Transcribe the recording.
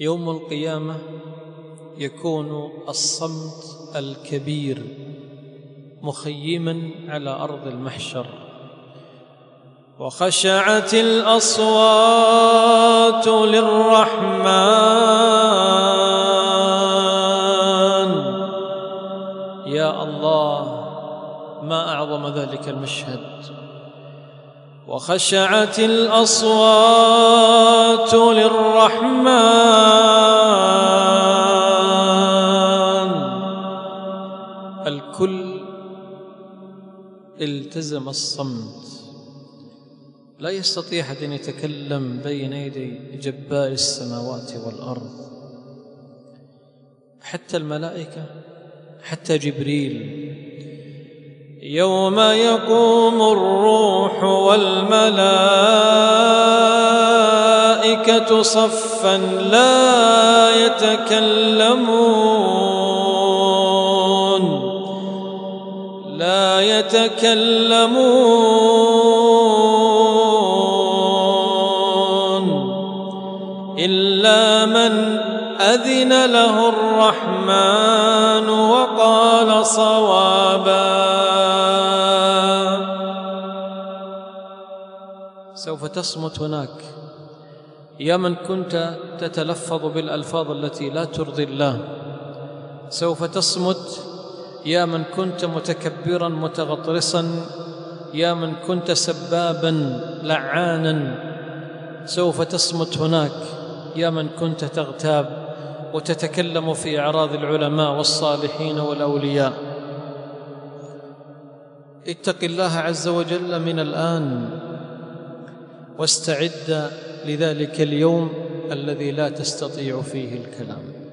يوم القيامة يكون الصمت الكبير مخيما على أرض المحشر. وخشعت الأصوات للرحمن. يا الله ما أعظم ذلك المشهد؟ وخشعت الأصوات للرحمن. الكل التزم الصمت. لا يستطيع أحد أن يتكلم بين يدي جبار السماوات والأرض. حتى الملائكة حتى جبريل. يوم يقوم الروح والملائكة صفا لا يتكلمون لا يتكلمون إلا من أذن له الرحمن وقال صوابا. سوف تصمت هناك. يا من كنت تتلفظ بالألفاظ التي لا ترضي الله سوف تصمت. يا من كنت متكبرا متغطرسا. يا من كنت سبابا لعانا. سوف تصمت هناك. يا من كنت تغتاب وتتكلم في أعراض العلماء والصالحين والأولياء. اتق الله عز وجل من الآن. واستعد لذلك اليوم الذي لا تستطيع فيه الكلام.